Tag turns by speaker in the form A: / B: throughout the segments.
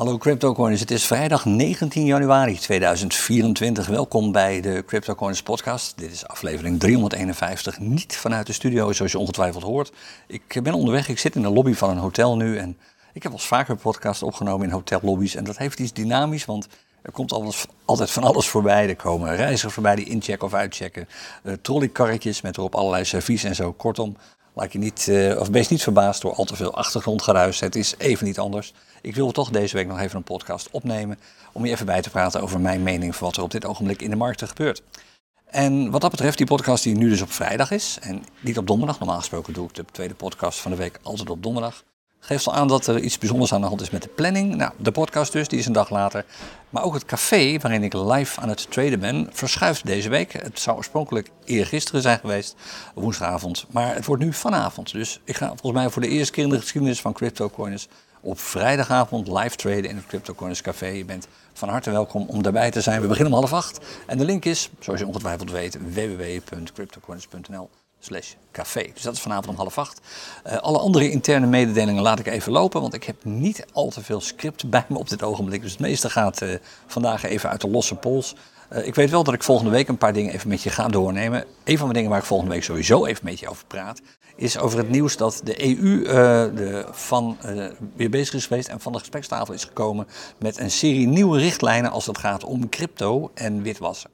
A: Hallo CryptoCoiners, het is vrijdag 19 januari 2024. Welkom bij de CryptoCoiners podcast. Dit is aflevering 351, niet vanuit de studio zoals je ongetwijfeld hoort. Ik ben onderweg, ik zit in de lobby van een hotel nu en ik heb al vaker podcasts opgenomen in hotellobby's en dat heeft iets dynamisch, want er komt altijd van alles voorbij. Er komen reizigers voorbij die inchecken of uitchecken. Uh, trolleykarretjes met erop allerlei servies en zo. Kortom, laat je niet, uh, of wees niet verbaasd door al te veel achtergrondgeruis. Het is even niet anders. Ik wil toch deze week nog even een podcast opnemen om je even bij te praten over mijn mening van wat er op dit ogenblik in de markten gebeurt. En wat dat betreft, die podcast die nu dus op vrijdag is en niet op donderdag. Normaal gesproken doe ik de tweede podcast van de week altijd op donderdag. Geeft al aan dat er iets bijzonders aan de hand is met de planning. Nou, de podcast dus, die is een dag later. Maar ook het café waarin ik live aan het traden ben, verschuift deze week. Het zou oorspronkelijk eergisteren zijn geweest, woensdagavond. Maar het wordt nu vanavond. Dus ik ga volgens mij voor de eerste keer in de geschiedenis van CryptoCoiners op vrijdagavond live traden in het CryptoCoiners Café. Je bent van harte welkom om daarbij te zijn. We beginnen om half acht. En de link is, zoals je ongetwijfeld weet, www.cryptocoiners.nl slash café. Dus dat is vanavond om half acht. Uh, alle andere interne mededelingen laat ik even lopen, want ik heb niet al te veel script bij me op dit ogenblik. Dus het meeste gaat uh, vandaag even uit de losse pols. Uh, ik weet wel dat ik volgende week een paar dingen even met je ga doornemen. Een van de dingen waar ik volgende week sowieso even met je over praat, is over het nieuws dat de EU de, van, weer bezig is geweest en van de gesprekstafel is gekomen met een serie nieuwe richtlijnen als het gaat om crypto en witwassen.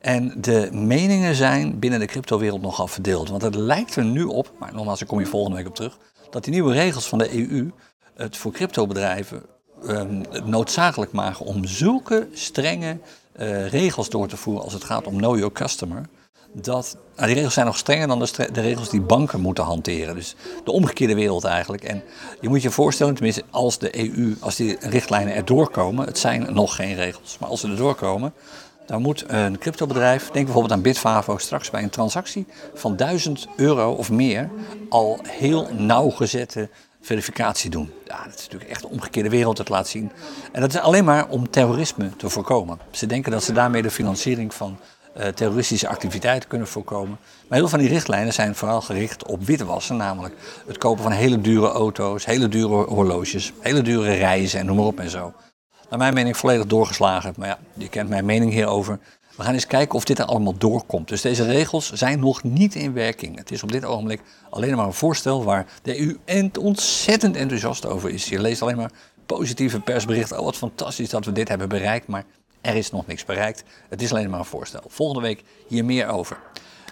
A: En de meningen zijn binnen de cryptowereld nogal verdeeld. Want het lijkt er nu op, maar nogmaals, daar kom je volgende week op terug, dat die nieuwe regels van de EU het voor cryptobedrijven um, noodzakelijk maken om zulke strenge uh, regels door te voeren als het gaat om Know Your Customer. Dat, nou, die regels zijn nog strenger dan de, de, regels die banken moeten hanteren. Dus de omgekeerde wereld eigenlijk. En je moet je voorstellen, tenminste als de EU, als die richtlijnen erdoor komen, het zijn nog geen regels, maar als ze erdoor komen, dan moet een cryptobedrijf, denk bijvoorbeeld aan Bitfavo, straks bij een transactie van 1000 euro of meer al heel nauwgezette verificatie doen. Ja, dat is natuurlijk echt de omgekeerde wereld het laat zien. En dat is alleen maar om terrorisme te voorkomen. Ze denken dat ze daarmee de financiering van uh, terroristische activiteiten kunnen voorkomen. Maar heel veel van die richtlijnen zijn vooral gericht op witwassen, namelijk het kopen van hele dure auto's, hele dure horloges, hele dure reizen en noem maar op en zo naar mijn mening volledig doorgeslagen. Maar ja, je kent mijn mening hierover. We gaan eens kijken of dit er allemaal doorkomt. Dus deze regels zijn nog niet in werking. Het is op dit ogenblik alleen maar een voorstel waar de EU ontzettend enthousiast over is. Je leest alleen maar positieve persberichten. Oh, wat fantastisch dat we dit hebben bereikt. Maar er is nog niks bereikt. Het is alleen maar een voorstel. Volgende week hier meer over.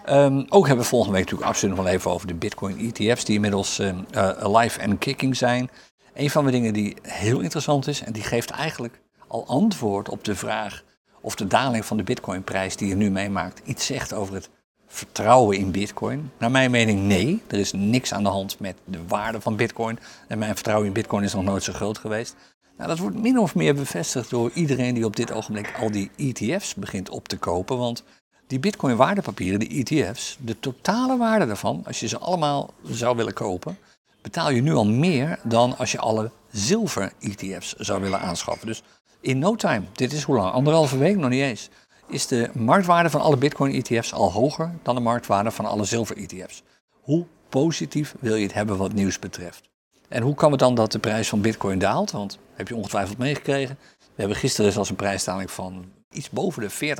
A: Um, ook hebben we volgende week natuurlijk absoluut nog wel even over de Bitcoin ETF's, die inmiddels uh, alive en kicking zijn. Een van de dingen die heel interessant is, en die geeft eigenlijk al antwoord op de vraag of de daling van de bitcoinprijs die je nu meemaakt iets zegt over het vertrouwen in bitcoin. Naar mijn mening nee, er is niks aan de hand met de waarde van bitcoin. En mijn vertrouwen in bitcoin is nog nooit zo groot geweest. Nou, dat wordt min of meer bevestigd door iedereen die op dit ogenblik al die ETF's begint op te kopen. Want die bitcoin waardepapieren, die ETF's, de totale waarde daarvan, als je ze allemaal zou willen kopen, betaal je nu al meer dan als je alle zilver-ETF's zou willen aanschaffen. Dus in no time, dit is hoe lang? Anderhalve week, nog niet eens, is de marktwaarde van alle Bitcoin-ETF's al hoger dan de marktwaarde van alle zilver-ETF's. Hoe positief wil je het hebben wat nieuws betreft? En hoe kan het dan dat de prijs van Bitcoin daalt? Want heb je ongetwijfeld meegekregen. We hebben gisteren zelfs een prijsdaling van iets boven de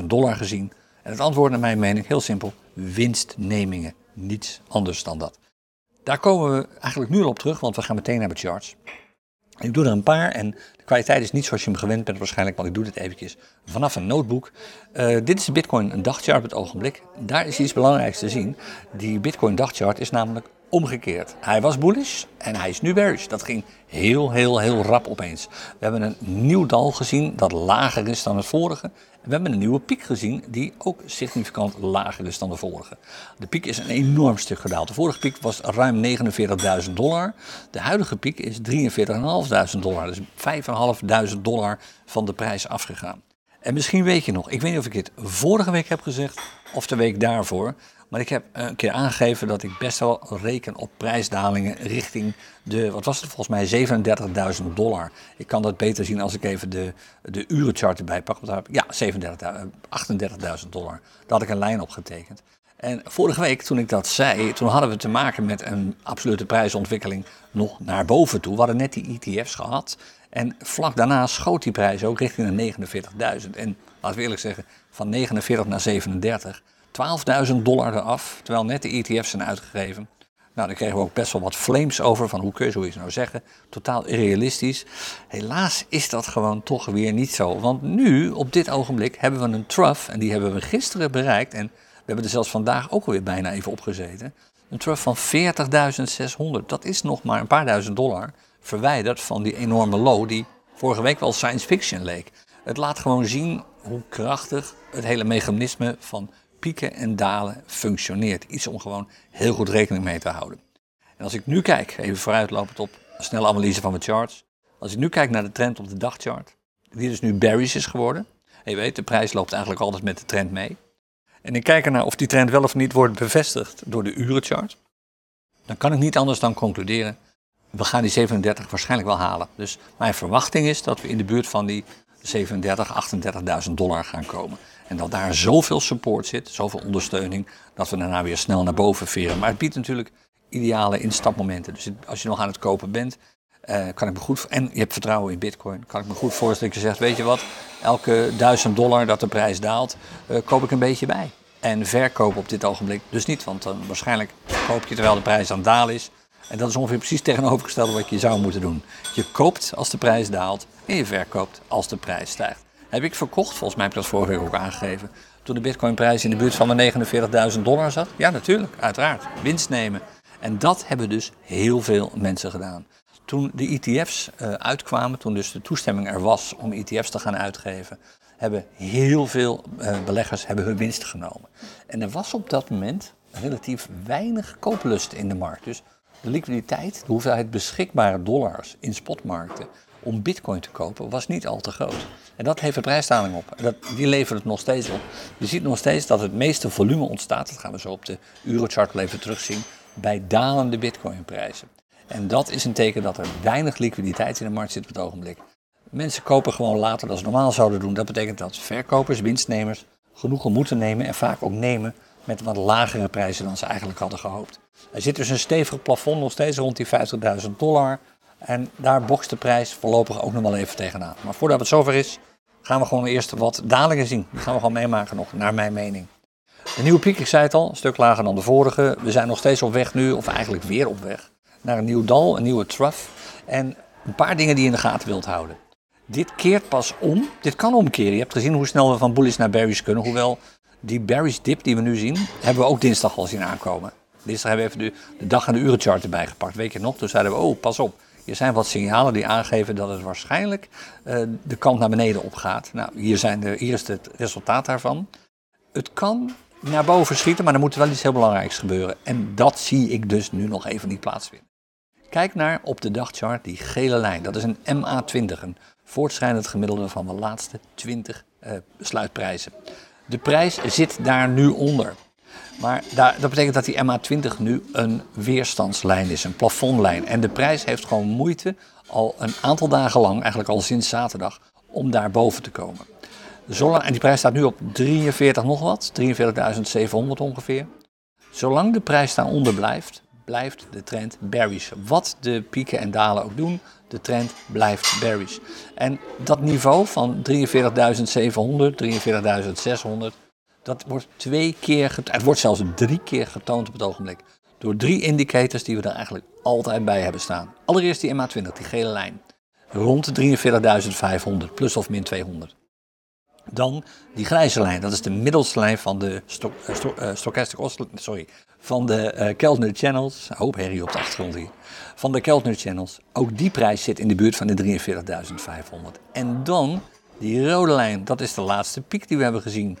A: 40.000 dollar gezien. En het antwoord naar mijn mening heel simpel: winstnemingen. Niets anders dan dat. Daar komen we eigenlijk nu al op terug, want we gaan meteen naar de charts. Ik doe er een paar en de kwaliteit is niet zoals je hem gewend bent waarschijnlijk, want ik doe dit eventjes vanaf een notebook. Uh, dit is de Bitcoin dagchart op het ogenblik. Daar is iets belangrijks te zien. Die Bitcoin dagchart is namelijk omgekeerd. Hij was bullish en hij is nu bearish. Dat ging heel, heel, heel rap opeens. We hebben een nieuw dal gezien dat lager is dan het vorige. We hebben een nieuwe piek gezien die ook significant lager is dan de vorige. De piek is een enorm stuk gedaald. De vorige piek was ruim 49.000 dollar. De huidige piek is 43.500 dollar. Dus 5.500 dollar van de prijs afgegaan. En misschien weet je nog, ik weet niet of ik dit vorige week heb gezegd of de week daarvoor. Maar ik heb een keer aangegeven dat ik best wel reken op prijsdalingen richting de, wat was het volgens mij, 37.000 dollar. Ik kan dat beter zien als ik even de, de urenchart erbij pak. Ja, 38.000 dollar. Daar had ik een lijn op getekend. En vorige week, toen ik dat zei, toen hadden we te maken met een absolute prijsontwikkeling nog naar boven toe. We hadden net die ETF's gehad. En vlak daarna schoot die prijs ook richting de 49.000. En laten we eerlijk zeggen, van 49 naar 37. 12.000 dollar eraf, terwijl net de ETF's zijn uitgegeven. Nou, dan kregen we ook best wel wat flames over van hoe kun je zoiets nou zeggen. Totaal irrealistisch. Helaas is dat gewoon toch weer niet zo. Want nu, op dit ogenblik, hebben we een trough en die hebben we gisteren bereikt. En we hebben er zelfs vandaag ook alweer bijna even opgezeten. Een trough van 40.600. Dat is nog maar een paar duizend dollar verwijderd van die enorme low die vorige week wel science fiction leek. Het laat gewoon zien hoe krachtig het hele mechanisme van pieken en dalen functioneert. Iets om gewoon heel goed rekening mee te houden. En als ik nu kijk, even vooruitlopend op een snelle analyse van mijn charts. Als ik nu kijk naar de trend op de dagchart, die dus nu bearish is geworden. je weet, de prijs loopt eigenlijk altijd met de trend mee. En ik kijk ernaar of die trend wel of niet wordt bevestigd door de urenchart. Dan kan ik niet anders dan concluderen, we gaan die 37 waarschijnlijk wel halen. Dus mijn verwachting is dat we in de buurt van die 37, 38.000 dollar gaan komen. En dat daar zoveel support zit, zoveel ondersteuning, dat we daarna weer snel naar boven veren. Maar het biedt natuurlijk ideale instapmomenten. Dus als je nog aan het kopen bent, uh, kan ik me goed, en je hebt vertrouwen in bitcoin, kan ik me goed voorstellen dat je zegt, weet je wat, elke 1000 dollar dat de prijs daalt, uh, koop ik een beetje bij. En verkoop op dit ogenblik dus niet, want dan waarschijnlijk koop je terwijl de prijs aan het dalen is. En dat is ongeveer precies tegenovergesteld wat je zou moeten doen. Je koopt als de prijs daalt en je verkoopt als de prijs stijgt. Heb ik verkocht, volgens mij heb ik dat vorige week ook aangegeven, toen de bitcoinprijs in de buurt van de 49.000 dollar zat? Ja, natuurlijk, uiteraard. Winst nemen. En dat hebben dus heel veel mensen gedaan. Toen de ETF's uh, uitkwamen, toen dus de toestemming er was om ETF's te gaan uitgeven, hebben heel veel uh, beleggers hebben hun winst genomen. En er was op dat moment relatief weinig kooplust in de markt. Dus de liquiditeit, de hoeveelheid beschikbare dollars in spotmarkten om bitcoin te kopen, was niet al te groot. En dat heeft een prijsdaling op. En dat, die levert het nog steeds op. Je ziet nog steeds dat het meeste volume ontstaat, dat gaan we zo op de Eurochart even terugzien, bij dalende bitcoinprijzen. En dat is een teken dat er weinig liquiditeit in de markt zit op het ogenblik. Mensen kopen gewoon later dan ze normaal zouden doen. Dat betekent dat verkopers, winstnemers, genoegen moeten nemen en vaak ook nemen met wat lagere prijzen dan ze eigenlijk hadden gehoopt. Er zit dus een stevig plafond nog steeds rond die 50.000 dollar. En daar bokst de prijs voorlopig ook nog wel even tegenaan. Maar voordat het zover is, gaan we gewoon eerst wat dalingen zien. Die gaan we gewoon meemaken nog, naar mijn mening. De nieuwe piek, ik zei het al, een stuk lager dan de vorige. We zijn nog steeds op weg nu, of eigenlijk weer op weg, naar een nieuw dal, een nieuwe trough. En een paar dingen die je in de gaten wilt houden. Dit keert pas om. Dit kan omkeren. Je hebt gezien hoe snel we van bullish naar bearish kunnen. Hoewel die bearish dip die we nu zien, hebben we ook dinsdag al zien aankomen. Dinsdag hebben we even de, dag- en de urenchart erbij gepakt. Weet je nog? Toen zeiden we, oh, pas op. Er zijn wat signalen die aangeven dat het waarschijnlijk uh, de kant naar beneden opgaat. Nou, hier, zijn de, is het resultaat daarvan. Het kan naar boven schieten, maar er moet wel iets heel belangrijks gebeuren. En dat zie ik dus nu nog even niet plaatsvinden. Kijk naar op de dagchart die gele lijn. Dat is een MA20, een voortschrijdend gemiddelde van de laatste 20 uh, sluitprijzen. De prijs zit daar nu onder. Maar daar, dat betekent dat die MA20 nu een weerstandslijn is, een plafondlijn. En de prijs heeft gewoon moeite al een aantal dagen lang, eigenlijk al sinds zaterdag, om daar boven te komen. Zolang, en die prijs staat nu op 43 nog wat, 43.700 ongeveer. Zolang de prijs daaronder blijft, blijft de trend bearish. Wat de pieken en dalen ook doen, de trend blijft bearish. En dat niveau van 43.700, 43.600, dat wordt twee keer, het wordt zelfs drie keer getoond op het ogenblik. Door drie indicators die we er eigenlijk altijd bij hebben staan. Allereerst die MA20, die gele lijn. Rond de 43.500, plus of min 200. Dan die grijze lijn, dat is de middelste lijn van de sto sto uh, stochastic sorry, van de uh, Keltner Channels. Hoop herrie op de achtergrond hier. Van de Keltner Channels. Ook die prijs zit in de buurt van de 43.500. En dan die rode lijn, dat is de laatste piek die we hebben gezien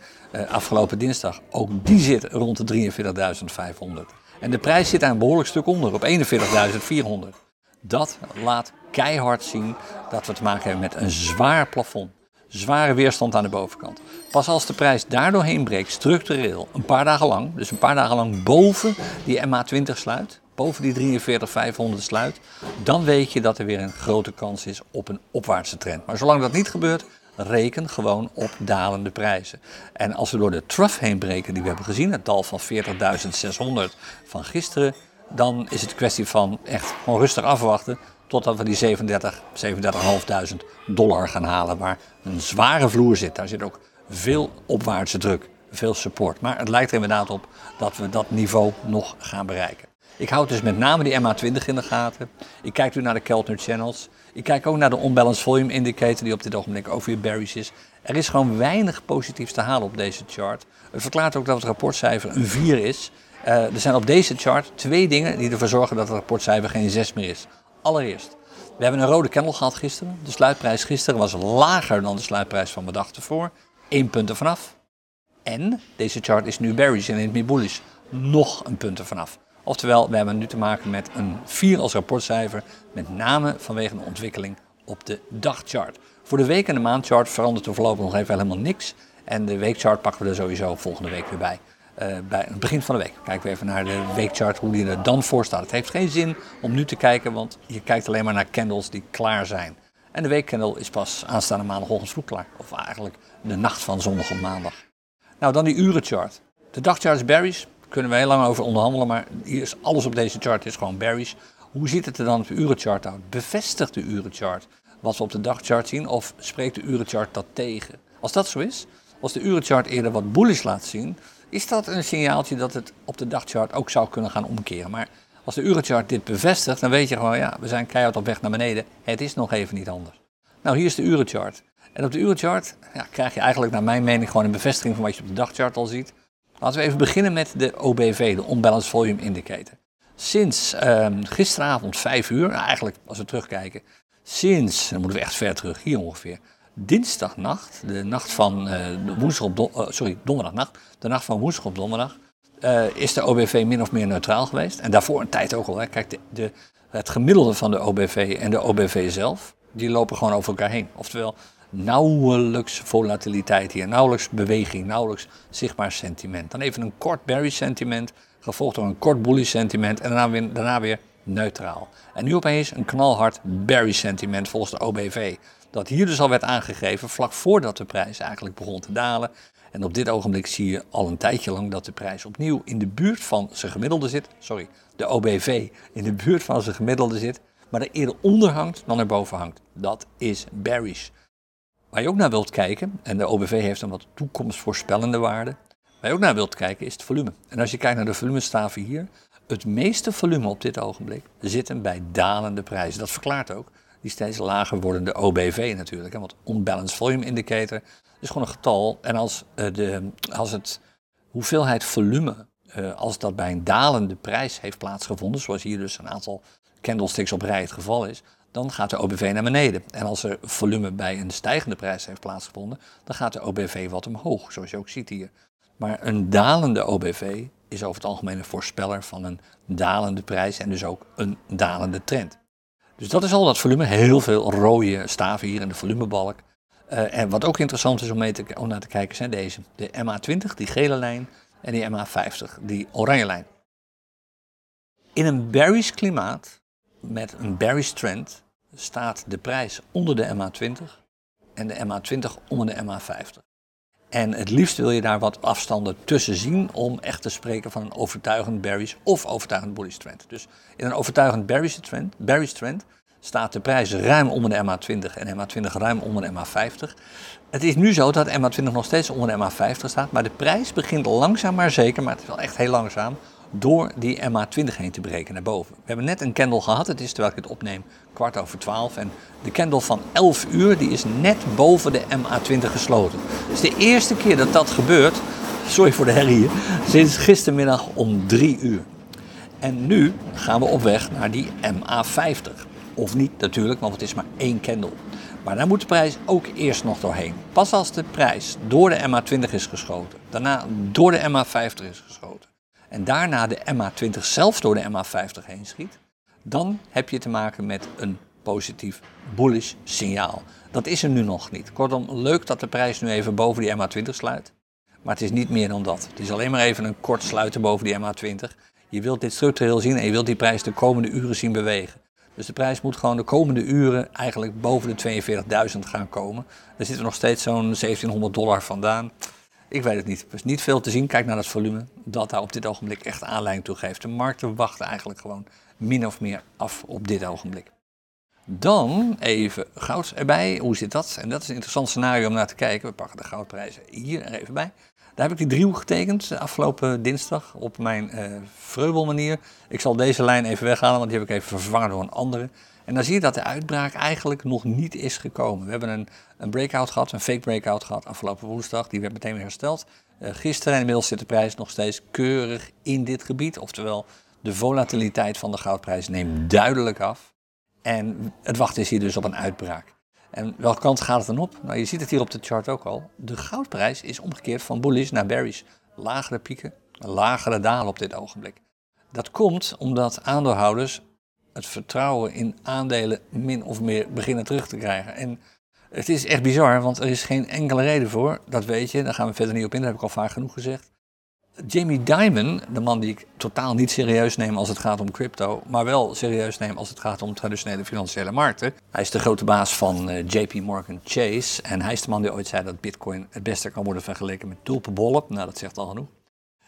A: afgelopen dinsdag. Ook die zit rond de 43.500. En de prijs zit daar een behoorlijk stuk onder, op 41.400. Dat laat keihard zien dat we te maken hebben met een zwaar plafond. Zware weerstand aan de bovenkant. Pas als de prijs daardoorheen breekt, structureel, een paar dagen lang, dus een paar dagen lang boven die MA20 sluit, boven die 43.500 sluit, dan weet je dat er weer een grote kans is op een opwaartse trend. Maar zolang dat niet gebeurt, reken gewoon op dalende prijzen. En als we door de trough heen breken die we hebben gezien, het dal van 40.600 van gisteren, dan is het kwestie van echt gewoon rustig afwachten totdat we die 37, 37.500 dollar gaan halen, waar een zware vloer zit. Daar zit ook veel opwaartse druk, veel support. Maar het lijkt er inderdaad op dat we dat niveau nog gaan bereiken. Ik houd dus met name die MA20 in de gaten. Ik kijk nu naar de Keltner Channels. Ik kijk ook naar de Unbalanced Volume Indicator, die op dit ogenblik ook weer bearish is. Er is gewoon weinig positiefs te halen op deze chart. Het verklaart ook dat het rapportcijfer een 4 is. Uh, er zijn op deze chart twee dingen die ervoor zorgen dat het rapportcijfer geen 6 meer is. Allereerst, we hebben een rode candle gehad gisteren. De sluitprijs gisteren was lager dan de sluitprijs van de dag ervoor. 1 punt er vanaf. En deze chart is nu bearish en niet meer bullish. Nog een punt er vanaf. Oftewel, we hebben nu te maken met een 4 als rapportcijfer, met name vanwege de ontwikkeling op de dagchart. Voor de week- en de maandchart verandert er voorlopig nog even helemaal niks. En de weekchart pakken we er sowieso volgende week weer bij. Uh, bij het begin van de week kijken we even naar de weekchart, hoe die er dan voor staat. Het heeft geen zin om nu te kijken, want je kijkt alleen maar naar candles die klaar zijn. En de weekcandle is pas aanstaande maandagochtend vroeg klaar. Of eigenlijk de nacht van zondag op maandag. Nou, dan die urenchart. De dagchart is bearish, kunnen we heel lang over onderhandelen, maar hier is alles op deze chart is gewoon bearish. Hoe ziet het er dan op de urenchart uit? Bevestigt de urenchart wat we op de dagchart zien of spreekt de urenchart dat tegen? Als dat zo is, als de urenchart eerder wat bullish laat zien, is dat een signaaltje dat het op de dagchart ook zou kunnen gaan omkeren. Maar als de urenchart dit bevestigt, dan weet je gewoon, ja, we zijn keihard op weg naar beneden. Het is nog even niet anders. Nou, hier is de urenchart. En op de urenchart ja, krijg je eigenlijk naar mijn mening gewoon een bevestiging van wat je op de dagchart al ziet. Laten we even beginnen met de OBV, de Unbalanced Volume Indicator. Sinds ehm, gisteravond 5 uur, nou eigenlijk als we terugkijken, sinds, dan moeten we echt ver terug, hier ongeveer, dinsdagnacht, de nacht van uh, woensdag op uh, sorry, donderdagnacht, de nacht van woensdag op donderdag, uh, is de OBV min of meer neutraal geweest. En daarvoor een tijd ook al. Hè. Kijk, de, het gemiddelde van de OBV en de OBV zelf, die lopen gewoon over elkaar heen. Oftewel, nauwelijks volatiliteit hier, nauwelijks beweging, nauwelijks zichtbaar sentiment. Dan even een kort bearish sentiment, gevolgd door een kort bullish sentiment en daarna weer, daarna weer neutraal. En nu opeens een knalhard bearish sentiment volgens de OBV. Dat hier dus al werd aangegeven vlak voordat de prijs eigenlijk begon te dalen. En op dit ogenblik zie je al een tijdje lang dat de prijs opnieuw in de buurt van zijn gemiddelde zit. Sorry, de OBV in de buurt van zijn gemiddelde zit. Maar er eerder onder hangt dan erboven hangt. Dat is bearish. Waar je ook naar wilt kijken, en de OBV heeft een wat toekomstvoorspellende waarde. Waar je ook naar wilt kijken is het volume. En als je kijkt naar de volumestaven hier, het meeste volume op dit ogenblik zit bij dalende prijzen. Dat verklaart ook die steeds lager wordende OBV natuurlijk. Want Unbalanced Volume Indicator is gewoon een getal. En als, uh, de, als het hoeveelheid volume, uh, als dat bij een dalende prijs heeft plaatsgevonden, zoals hier dus een aantal candlesticks op rij het geval is, dan gaat de OBV naar beneden. En als er volume bij een stijgende prijs heeft plaatsgevonden, dan gaat de OBV wat omhoog, zoals je ook ziet hier. Maar een dalende OBV is over het algemeen een voorspeller van een dalende prijs en dus ook een dalende trend. Dus dat is al dat volume, heel veel rode staven hier in de volumebalk. Uh, en wat ook interessant is om, mee te, om naar te kijken zijn deze. De MA20, die gele lijn, en die MA50, die oranje lijn. In een bearish klimaat, met een bearish trend, staat de prijs onder de MA20 en de MA20 onder de MA50. En het liefst wil je daar wat afstanden tussen zien om echt te spreken van een overtuigend bearish of overtuigend bullish trend. Dus in een overtuigend bearish trend, bearish trend staat de prijs ruim onder de MA20 en MA20 ruim onder de MA50. Het is nu zo dat MA20 nog steeds onder de MA50 staat, maar de prijs begint langzaam maar zeker, maar het is wel echt heel langzaam, door die MA20 heen te breken naar boven. We hebben net een candle gehad, het is terwijl ik het opneem kwart over twaalf. En de candle van 11 uur die is net boven de MA20 gesloten. Het is de eerste keer dat dat gebeurt, sorry voor de herrie hier, sinds gistermiddag om 3 uur. En nu gaan we op weg naar die MA50. Of niet natuurlijk, want het is maar één candle. Maar daar moet de prijs ook eerst nog doorheen. Pas als de prijs door de MA20 is geschoten, daarna door de MA50 is geschoten en daarna de MA20 zelf door de MA50 heen schiet, dan heb je te maken met een positief bullish signaal. Dat is er nu nog niet. Kortom, leuk dat de prijs nu even boven die MA20 sluit. Maar het is niet meer dan dat. Het is alleen maar even een kort sluiten boven die MA20. Je wilt dit structureel zien en je wilt die prijs de komende uren zien bewegen. Dus de prijs moet gewoon de komende uren eigenlijk boven de 42.000 gaan komen. Er zitten nog steeds zo'n 1700 dollar vandaan. Ik weet het niet. Er is niet veel te zien. Kijk naar het volume. Dat daar op dit ogenblik echt aanleiding toe geeft. De markten wachten eigenlijk gewoon min of meer af op dit ogenblik. Dan even goud erbij. Hoe zit dat? En dat is een interessant scenario om naar te kijken. We pakken de goudprijzen hier er even bij. Daar heb ik die driehoek getekend afgelopen dinsdag op mijn uh, Vreubel manier. Ik zal deze lijn even weghalen, want die heb ik even vervangen door een andere. En dan zie je dat de uitbraak eigenlijk nog niet is gekomen. We hebben een, een breakout gehad, een fake breakout gehad afgelopen woensdag. Die werd meteen weer hersteld. Uh, gisteren inmiddels zit de prijs nog steeds keurig in dit gebied. Oftewel, de volatiliteit van de goudprijs neemt duidelijk af. En het wachten is hier dus op een uitbraak. En welke kant gaat het dan op? Nou, je ziet het hier op de chart ook al. De goudprijs is omgekeerd van bullish naar bearish. Lagere pieken, lagere dalen op dit ogenblik. Dat komt omdat aandeelhouders het vertrouwen in aandelen min of meer beginnen terug te krijgen. En het is echt bizar, want er is geen enkele reden voor. Dat weet je, daar gaan we verder niet op in, dat heb ik al vaak genoeg gezegd. Jamie Dimon, de man die ik totaal niet serieus neem als het gaat om crypto, maar wel serieus neem als het gaat om traditionele financiële markten. Hij is de grote baas van eh, JP Morgan Chase en hij is de man die ooit zei dat Bitcoin het beste kan worden vergeleken met tulpenbollen. Nou, dat zegt al genoeg.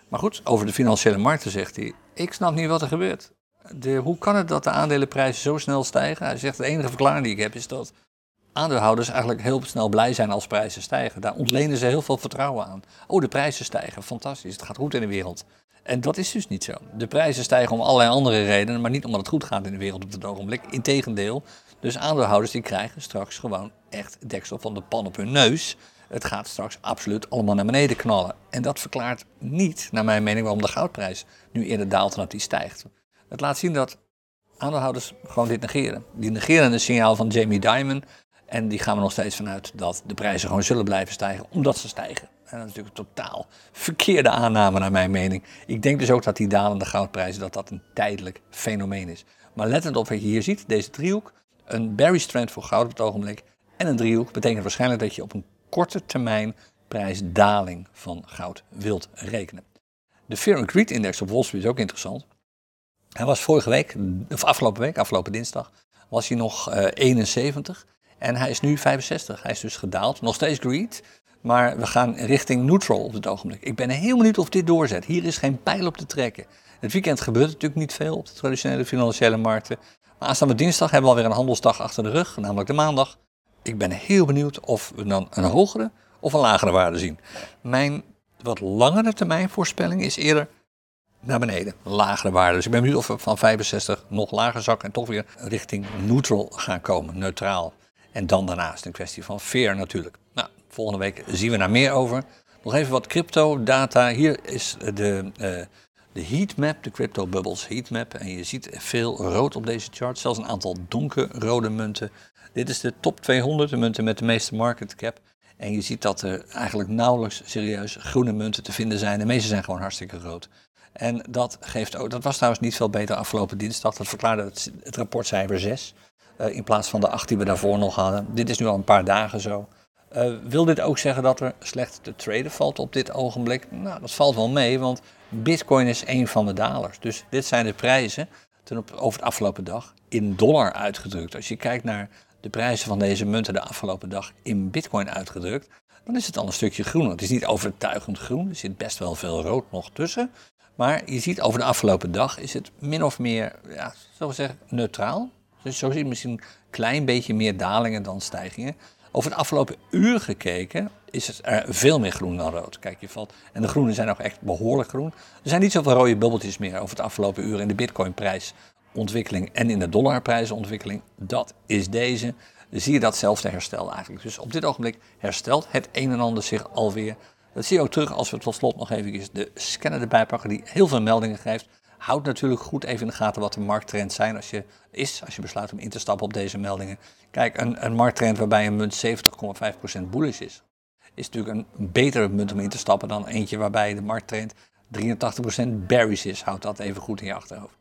A: Maar goed, over de financiële markten zegt hij: Ik snap niet wat er gebeurt. Hoe kan het dat de aandelenprijzen zo snel stijgen? Hij zegt: De enige verklaring die ik heb is dat aandeelhouders eigenlijk heel snel blij zijn als prijzen stijgen. Daar ontlenen ze heel veel vertrouwen aan. Oh, de prijzen stijgen, fantastisch, het gaat goed in de wereld. En dat is dus niet zo. De prijzen stijgen om allerlei andere redenen, maar niet omdat het goed gaat in de wereld op het ogenblik. Integendeel, dus aandeelhouders die krijgen straks gewoon echt deksel van de pan op hun neus. Het gaat straks absoluut allemaal naar beneden knallen. En dat verklaart niet, naar mijn mening, waarom de goudprijs nu eerder daalt dan dat die stijgt. Het laat zien dat aandeelhouders gewoon dit negeren. Die negeren het signaal van Jamie Dimon en die gaan we nog steeds vanuit dat de prijzen gewoon zullen blijven stijgen, omdat ze stijgen. En dat is natuurlijk een totaal verkeerde aanname naar mijn mening. Ik denk dus ook dat die dalende goudprijzen dat dat een tijdelijk fenomeen is. Maar lettend op wat je hier ziet, deze driehoek, een bearish trend voor goud op het ogenblik en een driehoek betekent waarschijnlijk dat je op een korte termijn prijsdaling van goud wilt rekenen. De Fear and Greed Index op Wall Street is ook interessant. Hij was vorige week, of afgelopen week, afgelopen dinsdag, was hij nog uh, eh, 71. En hij is nu 65. Hij is dus gedaald. Nog steeds greed. Maar we gaan richting neutral op het ogenblik. Ik ben heel benieuwd of dit doorzet. Hier is geen pijl op te trekken. Het weekend gebeurt natuurlijk niet veel op de traditionele financiële markten. Maar aanstaande dinsdag hebben we alweer een handelsdag achter de rug, namelijk de maandag. Ik ben heel benieuwd of we dan een hogere of een lagere waarde zien. Mijn wat langere termijn voorspelling is eerder naar beneden, lagere waarde. Dus ik ben benieuwd of we van 65 nog lager zakken en toch weer richting neutral gaan komen, neutraal. En dan daarnaast een kwestie van fear natuurlijk. Nou, volgende week zien we daar meer over. Nog even wat crypto data. Hier is de, uh, de heatmap, de crypto bubbles heatmap. En je ziet veel rood op deze chart, zelfs een aantal donkerrode munten. Dit is de top 200, de munten met de meeste market cap. En je ziet dat er eigenlijk nauwelijks serieus groene munten te vinden zijn. De meeste zijn gewoon hartstikke rood. En dat geeft dat was trouwens niet veel beter afgelopen dinsdag. Dat verklaarde het, het rapportcijfer 6. Eh, in plaats van de acht die we daarvoor nog hadden. Dit is nu al een paar dagen zo. Uh, wil dit ook zeggen dat er slecht te traden valt op dit ogenblik? Nou, dat valt wel mee, want Bitcoin is een van de dalers. Dus dit zijn de prijzen ten op, over de afgelopen dag in dollar uitgedrukt. Als je kijkt naar de prijzen van deze munten de afgelopen dag in Bitcoin uitgedrukt, dan is het al een stukje groen. Het is niet overtuigend groen, er zit best wel veel rood nog tussen. Maar je ziet over de afgelopen dag is het min of meer, ja, zo zeggen, neutraal. Dus zo zie je misschien een klein beetje meer dalingen dan stijgingen. Over het afgelopen uur gekeken is het er veel meer groen dan rood. Kijk, je valt. En de groenen zijn ook echt behoorlijk groen. Er zijn niet zoveel rode bubbeltjes meer over het afgelopen uur in de Bitcoin-prijsontwikkeling en in de dollarprijsontwikkeling. Dat is deze. zie je datzelfde herstel eigenlijk. Dus op dit ogenblik herstelt het een en ander zich alweer. Dat zie je ook terug als we tot slot nog even de scanner erbij pakken, die heel veel meldingen geeft. Houd natuurlijk goed even in de gaten wat de markttrends zijn als je, is, als je besluit om in te stappen op deze meldingen. Kijk, een, een markttrend waarbij een munt 70,5% bullish is, is natuurlijk een betere munt om in te stappen dan eentje waarbij de markttrend 83% bearish is. Houd dat even goed in je achterhoofd.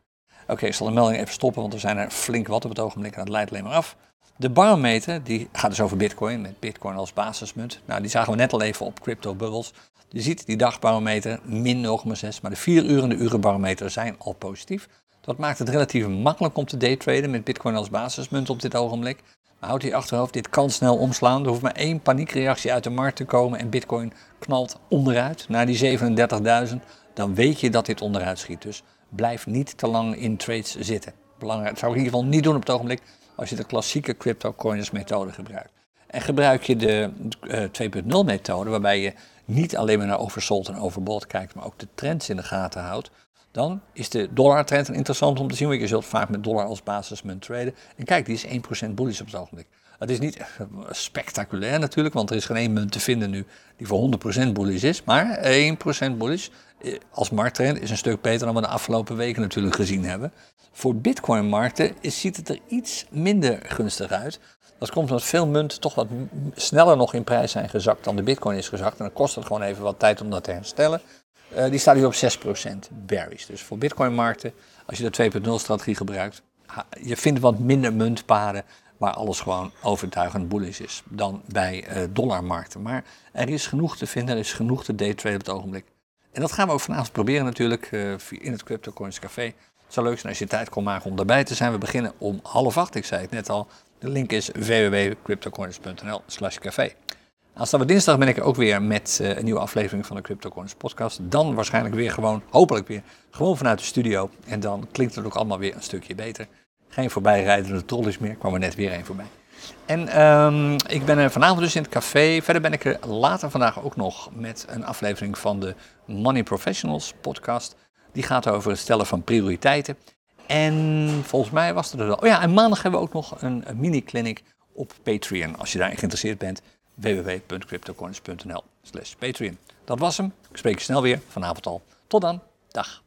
A: Oké, ik zal de melding even stoppen, want er zijn er flink wat op het ogenblik en dat leidt alleen maar af. De barometer, die gaat dus over bitcoin, met bitcoin als basismunt. Nou, die zagen we net al even op Crypto Bubbles. Je ziet die dagbarometer min 0,6, maar de 4 uur en de urenbarometer zijn al positief. Dat maakt het relatief makkelijk om te daytraden met bitcoin als basismunt op dit ogenblik. Maar houd hier achterhoofd, dit kan snel omslaan. Er hoeft maar één paniekreactie uit de markt te komen en bitcoin knalt onderuit naar die 37.000. Dan weet je dat dit onderuit schiet. Dus blijf niet te lang in trades zitten. Belangrijk, dat zou ik in ieder geval niet doen op het ogenblik. als je de klassieke cryptocurrency methode gebruikt. En gebruik je de uh, 2.0 methode, waarbij je niet alleen maar naar oversold en overbought kijkt, maar ook de trends in de gaten houdt, dan is de dollartrend interessant om te zien, want je zult vaak met dollar als basismunt traden. En kijk, die is 1% bullish op het ogenblik. Het is niet spectaculair natuurlijk, want er is geen één munt te vinden nu die voor 100% bullish is. Maar 1% bullish eh, als markttrend is een stuk beter dan we de afgelopen weken natuurlijk gezien hebben. Voor bitcoin-markten ziet het er iets minder gunstig uit. Dat komt omdat veel munten toch wat sneller nog in prijs zijn gezakt dan de bitcoin is gezakt. En dan kost het gewoon even wat tijd om dat te herstellen. Uh, die staat nu op 6% bearish. Dus voor bitcoin-markten, als je de 2.0 strategie gebruikt, je vindt wat minder muntparen waar alles gewoon overtuigend bullish is dan bij uh, dollarmarkten. Maar er is genoeg te vinden, er is genoeg te daytraden op het ogenblik. En dat gaan we ook vanavond proberen natuurlijk uh, in het CryptoCoins Café. Het zou leuk zijn als je tijd kon maken om daarbij te zijn. We beginnen om half acht, ik zei het net al. De link is www.cryptocoins.nl slash café. Aanstaande dinsdag ben ik ook weer met uh, een nieuwe aflevering van de CryptoCoins podcast. Dan waarschijnlijk weer gewoon, hopelijk weer, gewoon vanuit de studio. En dan klinkt het ook allemaal weer een stukje beter. Geen voorbijrijdende trollies meer, kwam er net weer een voorbij. En um, ik ben er vanavond dus in het café. Verder ben ik er later vandaag ook nog met een aflevering van de Money Professionals podcast. Die gaat over het stellen van prioriteiten. En volgens mij was er wel. Oh ja, en maandag hebben we ook nog een, een mini-clinic op Patreon. Als je daarin geïnteresseerd bent, www.cryptocoins.nl slash Patreon. Dat was hem. Ik spreek je snel weer, vanavond al. Tot dan. Dag.